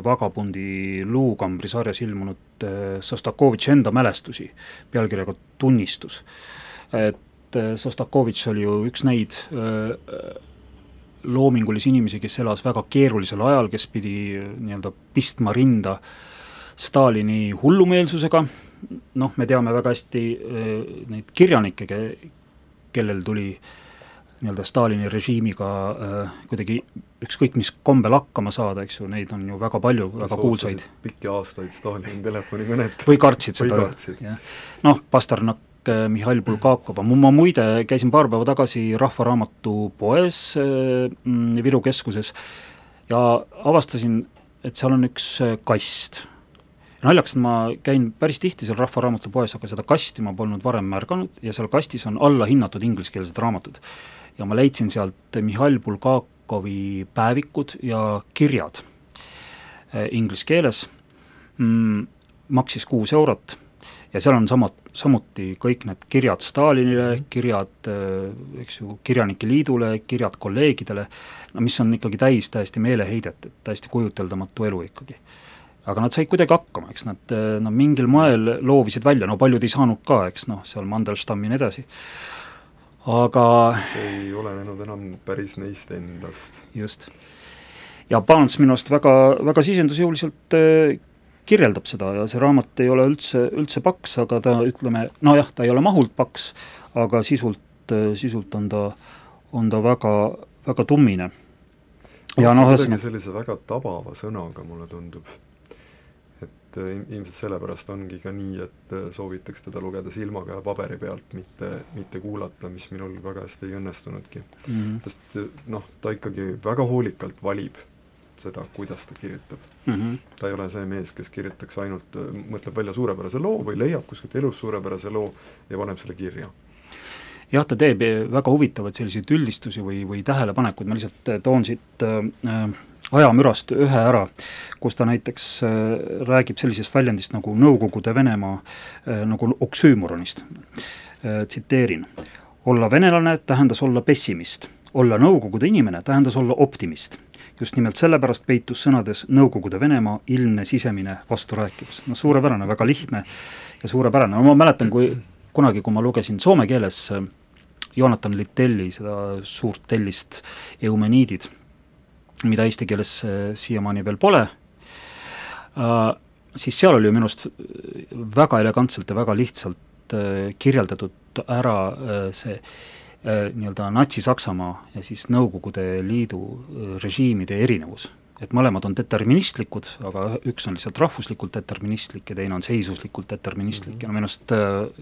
Vagabundi luukambri sarjas ilmunud Sostakovitši enda mälestusi pealkirjaga Tunnistus. et Sostakovitš oli ju üks neid loomingulisi inimesi, kes elas väga keerulisel ajal, kes pidi nii-öelda pistma rinda Stalini hullumeelsusega, noh, me teame väga hästi neid kirjanikke, kellel tuli nii-öelda Stalini režiimiga kuidagi ükskõik mis kombel hakkama saada, eks ju, neid on ju väga palju, väga kuulsaid. pikki aastaid Stalini telefonikõnet. või kartsid seda, jah. noh, Pasternak, Mihhail Bulgakova, ma muide käisin paar päeva tagasi Rahvaraamatu poes äh, Viru keskuses ja avastasin, et seal on üks äh, kast. Naljakas, et ma käin päris tihti seal Rahva Raamatupoes, aga seda kasti ma polnud varem märganud ja seal kastis on allahinnatud ingliskeelsed raamatud. ja ma leidsin sealt Mihhail Bulgakovi päevikud ja kirjad inglise keeles. Mm,, maksis kuus eurot ja seal on samad, samuti kõik need kirjad Stalinile, kirjad eh, eks ju, Kirjanike Liidule, kirjad kolleegidele, no mis on ikkagi täis täiesti meeleheidet, et täiesti kujuteldamatu elu ikkagi aga nad said kuidagi hakkama, eks nad, nad mingil moel loovisid välja, no paljud ei saanud ka, eks noh, seal Mandelstammi ja nii edasi, aga see ei olenenud enam päris neist endast. just. ja Barnes minu arust väga, väga sisendusjõuliselt äh, kirjeldab seda ja see raamat ei ole üldse, üldse paks, aga ta ütleme, nojah, ta ei ole mahult paks, aga sisult, sisult on ta, on ta väga, väga tummine. ja noh, ühesõnaga sellise väga tabava sõnaga, mulle tundub et äh, ilmselt sellepärast ongi ka nii, et äh, soovitaks teda lugeda silmaga ja paberi pealt, mitte, mitte kuulata, mis minul väga hästi ei õnnestunudki mm. -hmm. sest äh, noh, ta ikkagi väga hoolikalt valib seda, kuidas ta kirjutab mm. -hmm. ta ei ole see mees, kes kirjutaks ainult, mõtleb välja suurepärase loo või leiab kuskilt elus suurepärase loo ja paneb selle kirja jah, ta teeb väga huvitavaid selliseid üldistusi või, või tähelepanekuid, ma lihtsalt toon siit äh, ajamürast ühe ära, kus ta näiteks äh, räägib sellisest väljendist nagu Nõukogude Venemaa äh, nagu oksüümoronist. Äh, tsiteerin, olla venelane tähendas olla pessimist, olla Nõukogude inimene tähendas olla optimist just nimelt sellepärast peitus sõnades Nõukogude Venemaa ilmne sisemine vasturääkivus. no suurepärane, väga lihtne ja suurepärane, no ma mäletan, kui kunagi, kui ma lugesin soome keeles Jonathan Littelli seda suurt tellist Eumeniidid mida eesti keeles äh, siiamaani veel pole, äh, siis seal oli ju minu arust väga elegantselt ja väga lihtsalt äh, kirjeldatud ära see nii-öelda Natsi-Saksamaa ja siis Nõukogude Liidu režiimide erinevus. et mõlemad on deterministlikud, aga üks on lihtsalt rahvuslikult deterministlik ja teine on seisuslikult deterministlik mm -hmm. ja no minu arust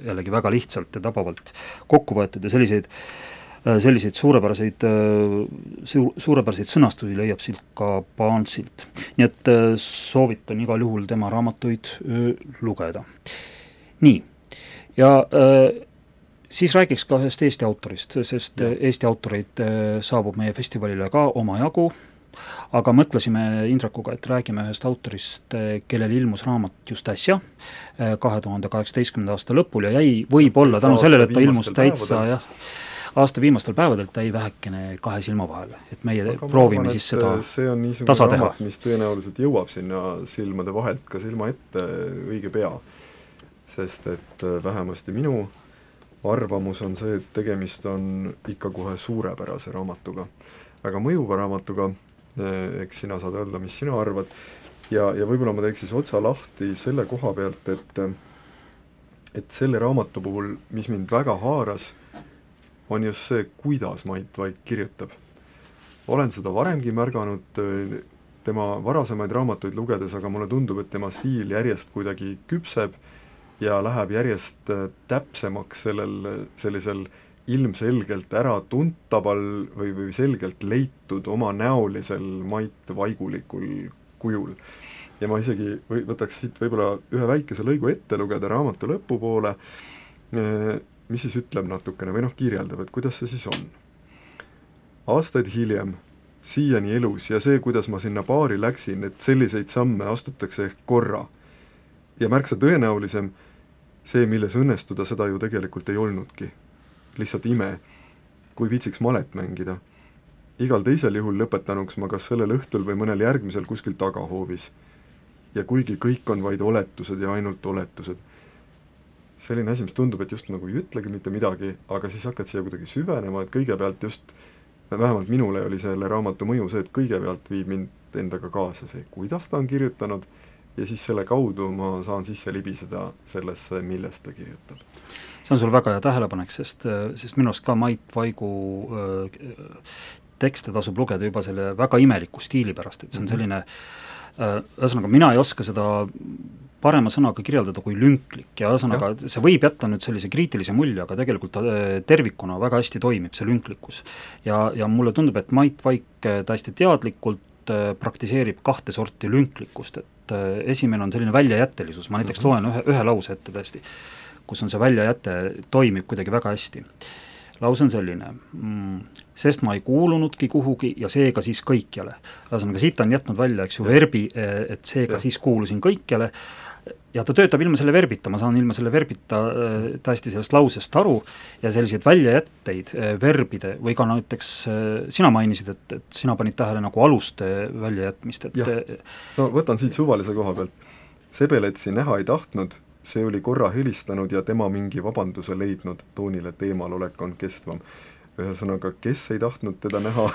jällegi väga lihtsalt ja tabavalt kokku võetud ja selliseid äh, Äh, selliseid suurepäraseid, äh, suur, suurepäraseid sõnastusi leiab siit ka Barnesilt. nii et äh, soovitan igal juhul tema raamatuid lugeda. nii, ja siis räägiks ka ühest Eesti autorist, sest ja. Eesti autoreid saabub meie festivalile ka omajagu, aga mõtlesime Indrakuga, et räägime ühest autorist, kellel ilmus raamat just äsja, kahe tuhande kaheksateistkümnenda aasta lõpul ja jäi võib-olla tänu sellele, et ta ilmus täitsa jah, aasta viimastel päevadel ta jäi vähekene kahe silma vahele, et meie Aga proovime arvan, siis seda äh, see on niisugune raamat, mis tõenäoliselt jõuab sinna silmade vahelt ka silma ette õige pea. sest et äh, vähemasti minu arvamus on see, et tegemist on ikka kohe suurepärase raamatuga. väga mõjuva raamatuga, äh, eks sina saad öelda, mis sina arvad, ja, ja võib-olla ma teeks siis otsa lahti selle koha pealt, et et selle raamatu puhul, mis mind väga haaras, on just see, kuidas Mait Vaik kirjutab. olen seda varemgi märganud äh, tema varasemaid raamatuid lugedes, aga mulle tundub, et tema stiil järjest kuidagi küpseb ja läheb järjest äh, täpsemaks sellel sellisel ilmselgelt äratuntaval või, või selgelt leitud omanäolisel Mait Vaigulikul kujul. ja ma isegi või võtaks siit võib-olla ühe väikese lõigu ette lugeda raamatu lõpupoole, äh, mis siis ütleb natukene või noh, kirjeldab, et kuidas see siis on. aastaid hiljem, siiani elus ja see, kuidas ma sinna baari läksin, et selliseid samme astutakse ehk korra. ja märksa tõenäolisem, see, milles õnnestuda, seda ju tegelikult ei olnudki. lihtsalt ime, kui viitsiks malet mängida. igal teisel juhul lõpetanuks ma kas sellel õhtul või mõnel järgmisel kuskil tagahoovis. ja kuigi kõik on vaid oletused ja ainult oletused, selline asi, mis tundub, et just nagu ei ütlegi mitte midagi, aga siis hakkad siia kuidagi süvenema, et kõigepealt just vähemalt minule oli selle raamatu mõju see, et kõigepealt viib mind endaga kaasa see, kuidas ta on kirjutanud, ja siis selle kaudu ma saan sisse libiseda sellesse, millest ta kirjutab. see on sul väga hea tähelepanek, sest, sest minu arust ka Mait Vaigu äh, tekste tasub lugeda juba selle väga imeliku stiili pärast, et see on mhm. selline äh, ühesõnaga, mina ei oska seda parema sõnaga kirjeldada kui lünklik ja ühesõnaga, see võib jätta nüüd sellise kriitilise mulje, aga tegelikult ta äh, tervikuna väga hästi toimib, see lünklikkus. ja, ja mulle tundub, et Mait Vaik äh, täiesti teadlikult äh, praktiseerib kahte sorti lünklikkust, et esimene on selline väljajättelisus, ma näiteks loen ühe, ühe lause ette tõesti, kus on see väljajäte, toimib kuidagi väga hästi lause on selline mm,, sest ma ei kuulunudki kuhugi ja seega siis kõikjale. ühesõnaga, siit on jätnud välja, eks ju, verbi, et seega ja. siis kuulusin kõikjale, ja ta töötab ilma selle verbita, ma saan ilma selle verbita äh, täiesti sellest lausest aru ja selliseid väljajätteid äh, verbide või ka näiteks äh, sina mainisid, et, et sina panid tähele nagu aluste väljajätmist, et jah, no võtan siit suvalise koha pealt. Sebeletsi näha ei tahtnud, see oli korra helistanud ja tema mingi vabanduse leidnud, toonile teemal olek on kestvam ühesõnaga, kes ei tahtnud teda näha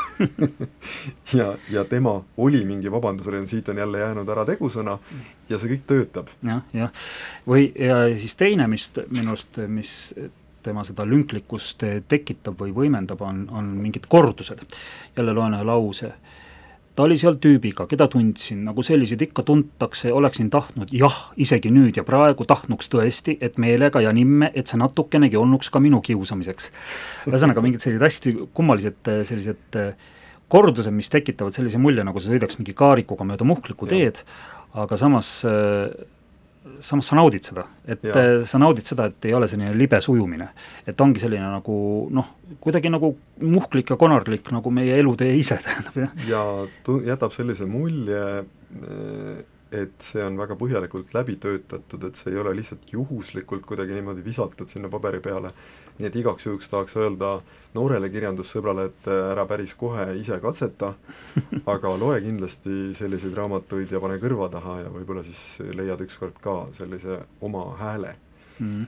ja, ja tema oli mingi vabandusel ja siit on jälle jäänud ära tegusõna ja see kõik töötab ja,. jah, jah. või, ja siis teine, mis minu arust, mis tema seda lünklikkust tekitab või võimendab, on, on mingid kordused. jälle loen ühe lause ta oli seal tüübiga, keda tundsin, nagu selliseid ikka tuntakse, oleksin tahtnud jah, isegi nüüd ja praegu tahtnuks tõesti, et meelega ja nimme, et see natukenegi olnuks ka minu kiusamiseks. ühesõnaga, mingid sellised hästi kummalised sellised kordused, mis tekitavad sellise mulje, nagu sa sõidaks mingi kaarikuga mööda Muhklikku teed, aga samas samas sa naudid seda, et ja. Äh, sa naudid seda, et ei ole selline libe sujumine. et ongi selline nagu noh, kuidagi nagu muhklik ja konarlik nagu meie elutee ise tähendab, jah. ja jätab sellise mulje, äh, et see on väga põhjalikult läbi töötatud, et see ei ole lihtsalt juhuslikult kuidagi niimoodi visatud sinna paberi peale, nii et igaks juhuks tahaks öelda noorele kirjandussõbrale, et äh, ära päris kohe ise katseta, aga loe kindlasti selliseid raamatuid ja pane kõrva taha ja võib-olla siis leiad ükskord ka sellise oma hääle. Mm..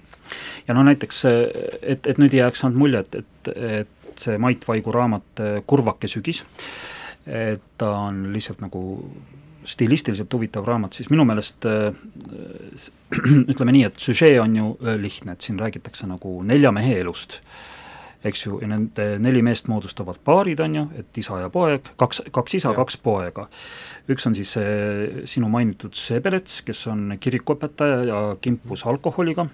ja no näiteks, et, et nüüd ei jääks ainult mulje, et, et, et see Mait Vaigu raamat Kurvake sügis, et ta on lihtsalt nagu stilistiliselt huvitav raamat, siis minu meelest äh, ütleme nii, et süžee on ju äh, lihtne, et siin räägitakse nagu nelja mehe elust, eks ju, ja nende neli meest moodustavad paarid, on ju, et isa ja poeg, kaks, kaks isa, kaks poega. üks on siis see sinu mainitud Sebelets, kes on kirikuõpetaja ja kimpus alkoholiga,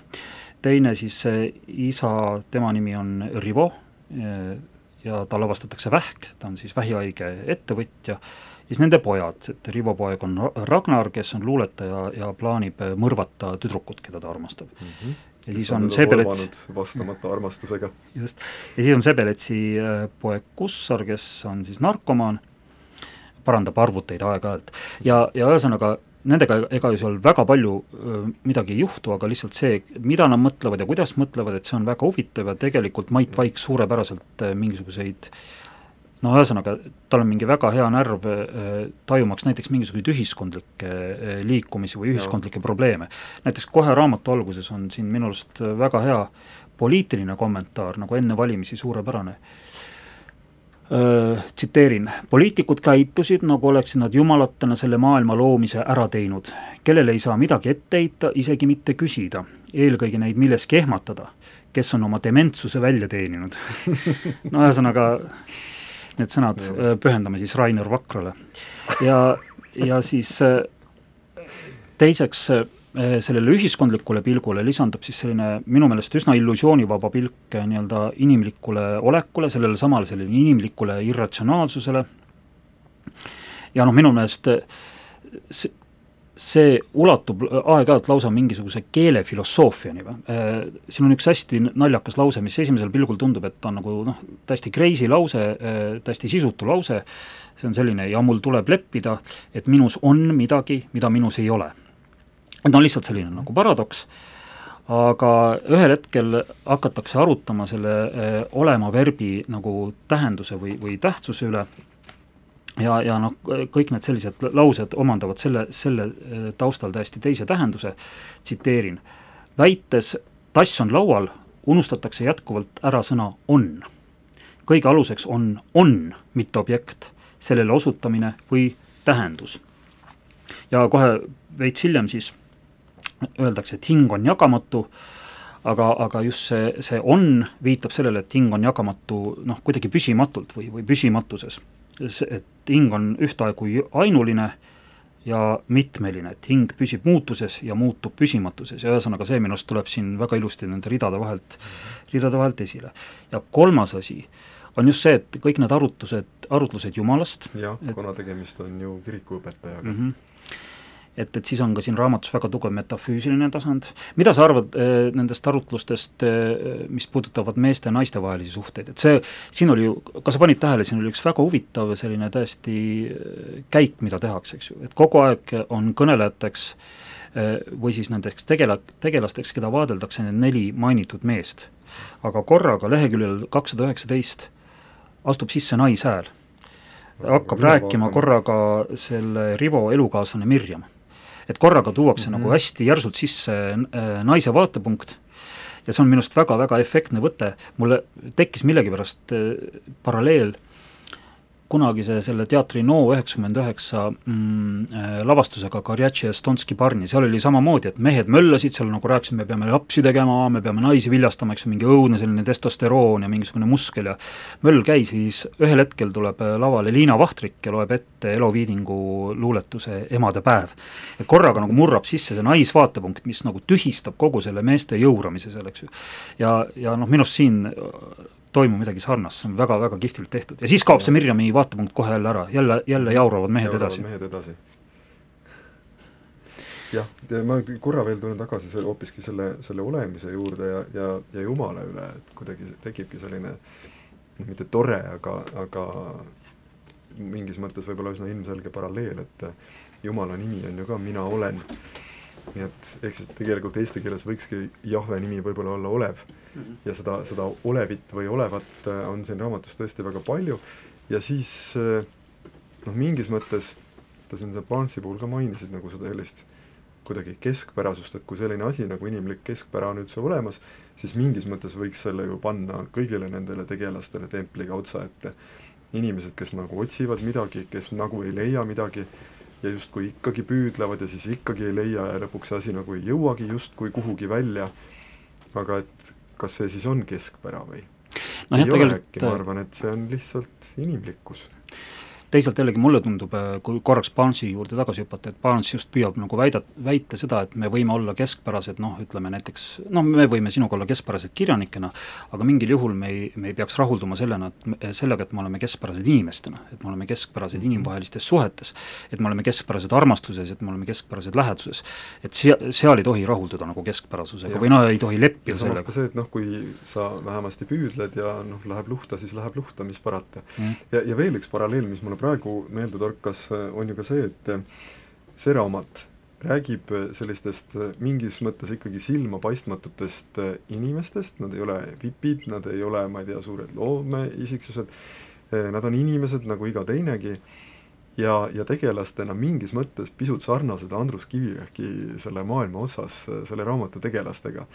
teine siis see isa, tema nimi on Rivo ja tal avastatakse vähk, ta on siis vähihaige ettevõtja siis nende pojad, et Rivo poeg on Ragnar, kes on luuletaja ja plaanib mõrvata tüdrukut, keda ta armastab mm. -hmm. ja siis on, on Sebelets vastamata armastusega. just, ja siis on Sebeletsi äh, poeg Kussar, kes on siis narkomaan, parandab arvuteid aeg-ajalt ja, ja ühesõnaga nendega ega ju seal väga palju äh, midagi ei juhtu, aga lihtsalt see, mida nad mõtlevad ja kuidas mõtlevad, et see on väga huvitav ja tegelikult Mait Vaik suurepäraselt äh, mingisuguseid äh, no ühesõnaga, tal on mingi väga hea närv äh, tajumaks näiteks mingisuguseid ühiskondlikke äh, liikumisi või ühiskondlikke no. probleeme. näiteks kohe raamatu alguses on siin minu arust väga hea poliitiline kommentaar, nagu enne valimisi suurepärane äh, tsiteerin, poliitikud käitusid, nagu oleksid nad jumalatena selle maailma loomise ära teinud, kellele ei saa midagi ette heita, isegi mitte küsida, eelkõige neid milleski ehmatada, kes on oma dementsuse välja teeninud no ühesõnaga need sõnad äh, pühendame siis Rainer Vakrale. ja, ja siis äh, teiseks äh, sellele ühiskondlikule pilgule lisandub siis selline minu meelest üsna illusioonivaba pilk nii-öelda inimlikule olekule, sellele samale selline inimlikule irratsionaalsusele, ja noh, minu meelest see, see ulatub aeg-ajalt lausa mingisuguse keelefilosoofiani või, äh, siin on üks hästi naljakas lause, mis esimesel pilgul tundub, et on nagu noh, täiesti crazy lause, äh, täiesti sisutu lause, see on selline ja mul tuleb leppida, et minus on midagi, mida minus ei ole. et no lihtsalt selline nagu paradoks, aga ühel hetkel hakatakse arutama selle äh, olema verbi nagu tähenduse või, või tähtsuse üle ja, ja noh, kõik need sellised laused omandavad selle, selle äh, taustal täiesti teise tähenduse, tsiteerin, väites tass on laual, unustatakse jätkuvalt ära sõna on. kõige aluseks on on, mitte objekt, sellele osutamine või tähendus. ja kohe veits hiljem siis öeldakse, et hing on jagamatu, aga, aga just see, see on viitab sellele, et hing on jagamatu noh, kuidagi püsimatult või, või püsimatuses et hing on ühtaegu ainuline ja mitmeline, et hing püsib muutuses ja muutub püsimatuses ja ühesõnaga see minu arust tuleb siin väga ilusti nende ridade vahelt, ridade vahelt esile. ja kolmas asi on just see, et kõik need arutlused, arutlused Jumalast jah, kuna tegemist on ju kirikuõpetajaga mm. -hmm et, et siis on ka siin raamatus väga tugev metafüüsiline tasand, mida sa arvad äh, nendest arutlustest äh,, mis puudutavad meeste ja naiste vahelisi suhteid, et see, siin oli ju, kas sa panid tähele, siin oli üks väga huvitav selline täiesti äh, käik, mida tehakse, eks ju, et kogu aeg on kõnelejateks või siis nendeks tegela-, tegelasteks, keda vaadeldakse, need neli mainitud meest. aga korraga leheküljel kakssada üheksateist astub sisse naishääl. Hakkab rääkima korraga selle Rivo elukaaslane Mirjam et korraga tuuakse mm -hmm. nagu hästi järsult sisse äh, naise vaatepunkt ja see on minu arust väga-väga efektne võte, mulle tekkis millegipärast äh, paralleel äh, kunagise selle teatri No üheksakümmend üheksa mm, äh, lavastusega Karjatši ja Stonski parni, seal oli samamoodi, et mehed möllasid seal, nagu rääkisin, me peame lapsi tegema, me peame naisi viljastama, eks ju, mingi õudne selline testosteroon ja mingisugune muskel ja möll käis, siis ühel hetkel tuleb äh, lavale Liina Vahtrik ja loeb ette Elo Viidingu luuletuse Emadepäev. et korraga nagu murrab sisse see naisvaatepunkt, mis nagu tühistab kogu selle meeste jõuramise seal, eks ju. ja, ja noh, minu arust siin toimub midagi sarnast, see on väga-väga kihvtilt tehtud ja siis kaob ja. see Mirjami vaatepunkt kohe jälle ära, jälle, jälle jauravad mehed jauravad edasi. mehed edasi. jah, ma korra veel tulen tagasi selle, hoopiski selle, selle olemise juurde ja, ja, ja Jumala üle, et kuidagi tekibki selline noh, mitte tore, aga, aga mingis mõttes võib-olla üsna ilmselge paralleel, et Jumala nimi on ju ka mina olen nii et ehk siis tegelikult eesti keeles võikski Jahve nimi võib-olla olla olev mm. -hmm. ja seda, seda olevit või olevat äh, on siin raamatus tõesti väga palju ja siis äh, noh, mingis mõttes, ta siin seal Barnesi puhul ka mainisid nagu seda sellist kuidagi keskpärasust, et kui selline asi nagu inimlik keskpära on üldse olemas, siis mingis mõttes võiks selle ju panna kõigile nendele tegelastele templiga otsa ette. inimesed, kes nagu otsivad midagi, kes nagu ei leia midagi, ja justkui ikkagi püüdlevad ja siis ikkagi ei leia ja lõpuks see asi nagu ei jõuagi justkui kuhugi välja, aga et kas see siis on keskpära või? No? ei ole äkki, ma arvan, et see on lihtsalt inimlikkus teisalt jällegi mulle tundub, äh, kui korraks Barnesi juurde tagasi hüpata, et Barnes just püüab nagu väida, väita seda, et me võime olla keskpärased noh, ütleme näiteks noh, me võime sinuga olla keskpärased kirjanikena, aga mingil juhul me ei, me ei peaks rahulduma sellena, et sellega, et me oleme keskpärased inimestena, et me oleme keskpärased mhm. inimvahelistes suhetes, et me oleme keskpärased armastuses, et me oleme keskpärased läheduses. et sia-, seal ei tohi rahulduda nagu keskpärasusega ja. või noh, ei tohi leppida sellega. ka see, et noh, kui sa vähemasti püüdled ja noh, läheb luhta, siis läheb luhta, mis parata mm.. ja, ja veel üks paralleel, mis mulle praegu meelde torkas, on ju ka see, et see raamat räägib sellistest mingis mõttes ikkagi silmapaistmatutest inimestest, nad ei ole vipid, nad ei ole, ma ei tea, suured loome'isiksused, nad on inimesed nagu iga teinegi. Ja, ja tegelastena mingis mõttes pisut sarnased Andrus Kivirähki selle maailma osas selle raamatu tegelastega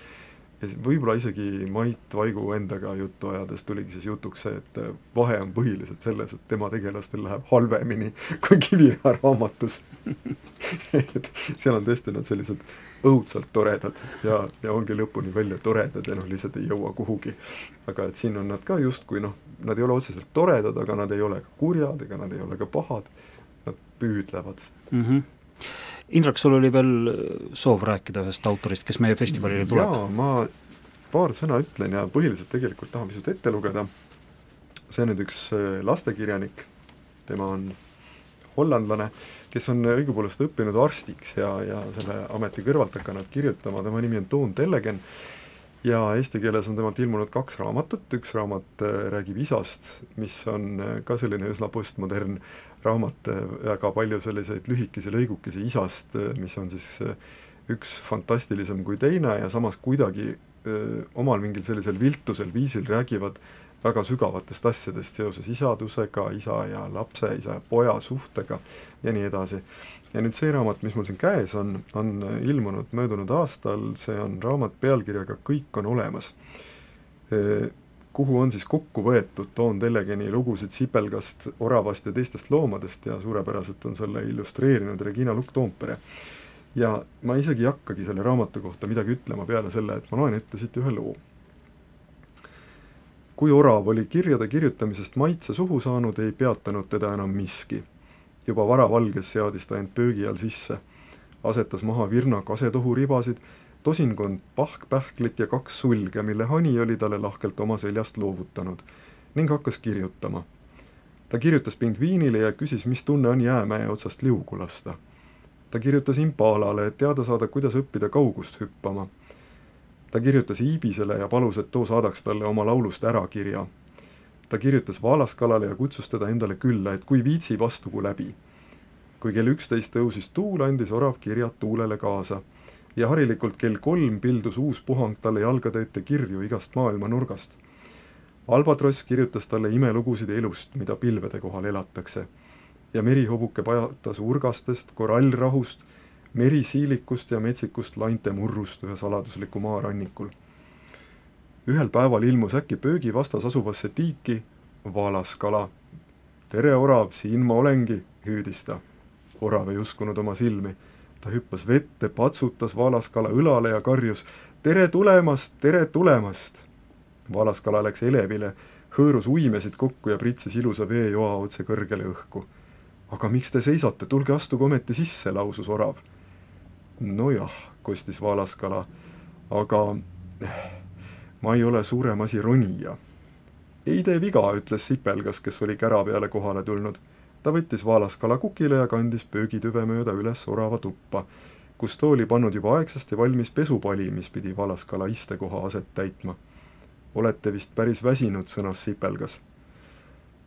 ja võib-olla isegi Mait Vaigu endaga juttu ajades tuligi siis jutuks see, et vahe on põhiliselt selles, et tema tegelastel läheb halvemini kui Kiviräe raamatus et seal on tõesti nad sellised õudselt toredad ja, ja ongi lõpuni välja toredad ja noh, lihtsalt ei jõua kuhugi. aga et siin on nad ka justkui noh, nad ei ole otseselt toredad, aga nad ei ole ka kurjad, ega nad ei ole ka pahad, nad püüdlevad mm. -hmm Indrek, sul oli veel soov rääkida ühest autorist, kes meie festivalile tuleb? jaa, ma paar sõna ütlen ja põhiliselt tegelikult tahan pisut ette lugeda, see on nüüd üks äh, lastekirjanik, tema on hollandlane, kes on õigupoolest õppinud arstiks ja, ja selle ameti kõrvalt hakanud kirjutama, tema nimi on Toon Tellegen, ja eesti keeles on temalt ilmunud kaks raamatut, üks raamat äh, räägib isast, mis on äh, ka selline üsna postmodern raamat, äh, väga palju selliseid lühikesi lõigukesi isast, mis on siis üks fantastilisem kui teine ja samas kuidagi öö, omal mingil sellisel viltusel viisil räägivad väga sügavatest asjadest seoses isadusega, isa ja lapse, isa ja poja suhtega ja nii edasi. Ja nüüd see raamat, mis mul siin käes on, on ilmunud möödunud aastal, see on raamat pealkirjaga Kõik on olemas kuhu on siis kokku võetud Toon Tellegeni lugusid sipelgast, oravast ja teistest loomadest ja suurepäraselt on selle illustreerinud Regina Lukk-Toompere. ja ma isegi ei hakkagi selle raamatu kohta midagi ütlema peale selle, et ma loen ette siit ühe loo. kui orav oli kirjade kirjutamisest maitse suhu saanud, ei peatanud teda enam miski. Juba varavalges seadis ta end pöögi all sisse, asetas maha virna kasetohuribasid tosinkond pahkpähklit ja kaks sulge, mille hani oli talle lahkelt oma seljast loovutanud ning hakkas kirjutama. ta kirjutas pingviinile ja küsis, mis tunne on jäämäe otsast liugu lasta. ta kirjutas impalale, et teada saada, kuidas õppida kaugust hüppama. ta kirjutas iibisele ja palus, et too saadaks talle oma laulust ärakirja. Ta kirjutas vaalaskalale ja kutsus teda endale külla, et kui viitsib, astugu läbi. kui kell üksteist tõusis tuul, andis orav kirjad tuulele kaasa ja harilikult kell kolm pildus uus puhang talle jalgade ette kirju igast maailma nurgast. Albatross kirjutas talle imelugusid elust, mida pilvede kohal elatakse. ja merihobuke pajatas urgastest, korallrahust, merisiilikust ja metsikust lainte murrust ühe saladusliku maarannikul. Ühel päeval ilmus äkki pöögi vastas asuvasse tiiki vaalaskala. tere, orav, siin ma olengi, hüüdis ta. orav ei uskunud oma silmi ta hüppas vette, patsutas vaalaskala õlale ja karjus tere tulemast, tere tulemast. vaalaskala läks elevile, hõõrus uimesid kokku ja pritsis ilusa veejoa otse kõrgele õhku. aga miks te seisate, tulge astuge ometi sisse, lausus orav. nojah, kostis vaalaskala, aga ma ei ole suurem asi ronija. ei tee viga, ütles sipelgas, kes oli kära peale kohale tulnud ta võttis vaalaskala kukile ja kandis pöögitüve mööda üles orava tuppa, kus too oli pannud juba aegsasti valmis pesupali, mis pidi vaalaskala istekoha aset täitma. olete vist päris väsinud, sõnas sipelgas.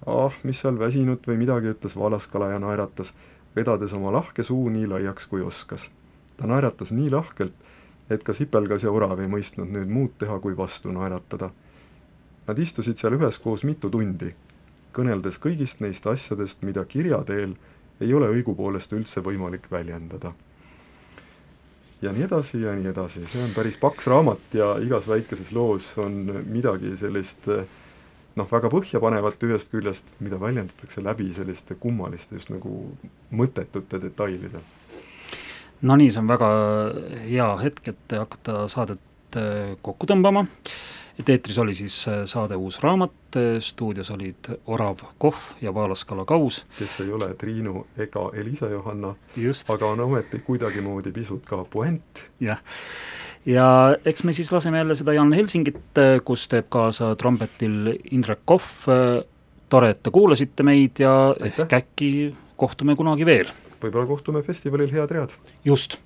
ah, mis seal väsinud või midagi, ütles vaalaskala ja naeratas, vedades oma lahke suu nii laiaks, kui oskas. ta naeratas nii lahkelt, et ka sipelgas ja orav ei mõistnud nüüd muud teha, kui vastu naeratada. Nad istusid seal üheskoos mitu tundi kõneldes kõigist neist asjadest, mida kirja teel ei ole õigupoolest üldse võimalik väljendada. ja nii edasi ja nii edasi, see on päris paks raamat ja igas väikeses loos on midagi sellist noh, väga põhjapanevat ühest küljest, mida väljendatakse läbi selliste kummaliste just nagu mõttetute detailide. Nonii, see on väga hea hetk, et hakata saadet äh, kokku tõmbama et eetris oli siis äh, saade Uus raamat, äh, stuudios olid Orav Kohv ja Vaalaskala Kaus. kes ei ole Triinu ega Elisa-Johanna, aga on ometi kuidagimoodi pisut ka puänt. jah, ja eks me siis laseme jälle seda Jan Helsingit, kus teeb kaasa trompetil Indrek Kohv, tore, et te kuulasite meid ja Aitäh. ehk äkki kohtume kunagi veel. võib-olla kohtume festivalil, head read! just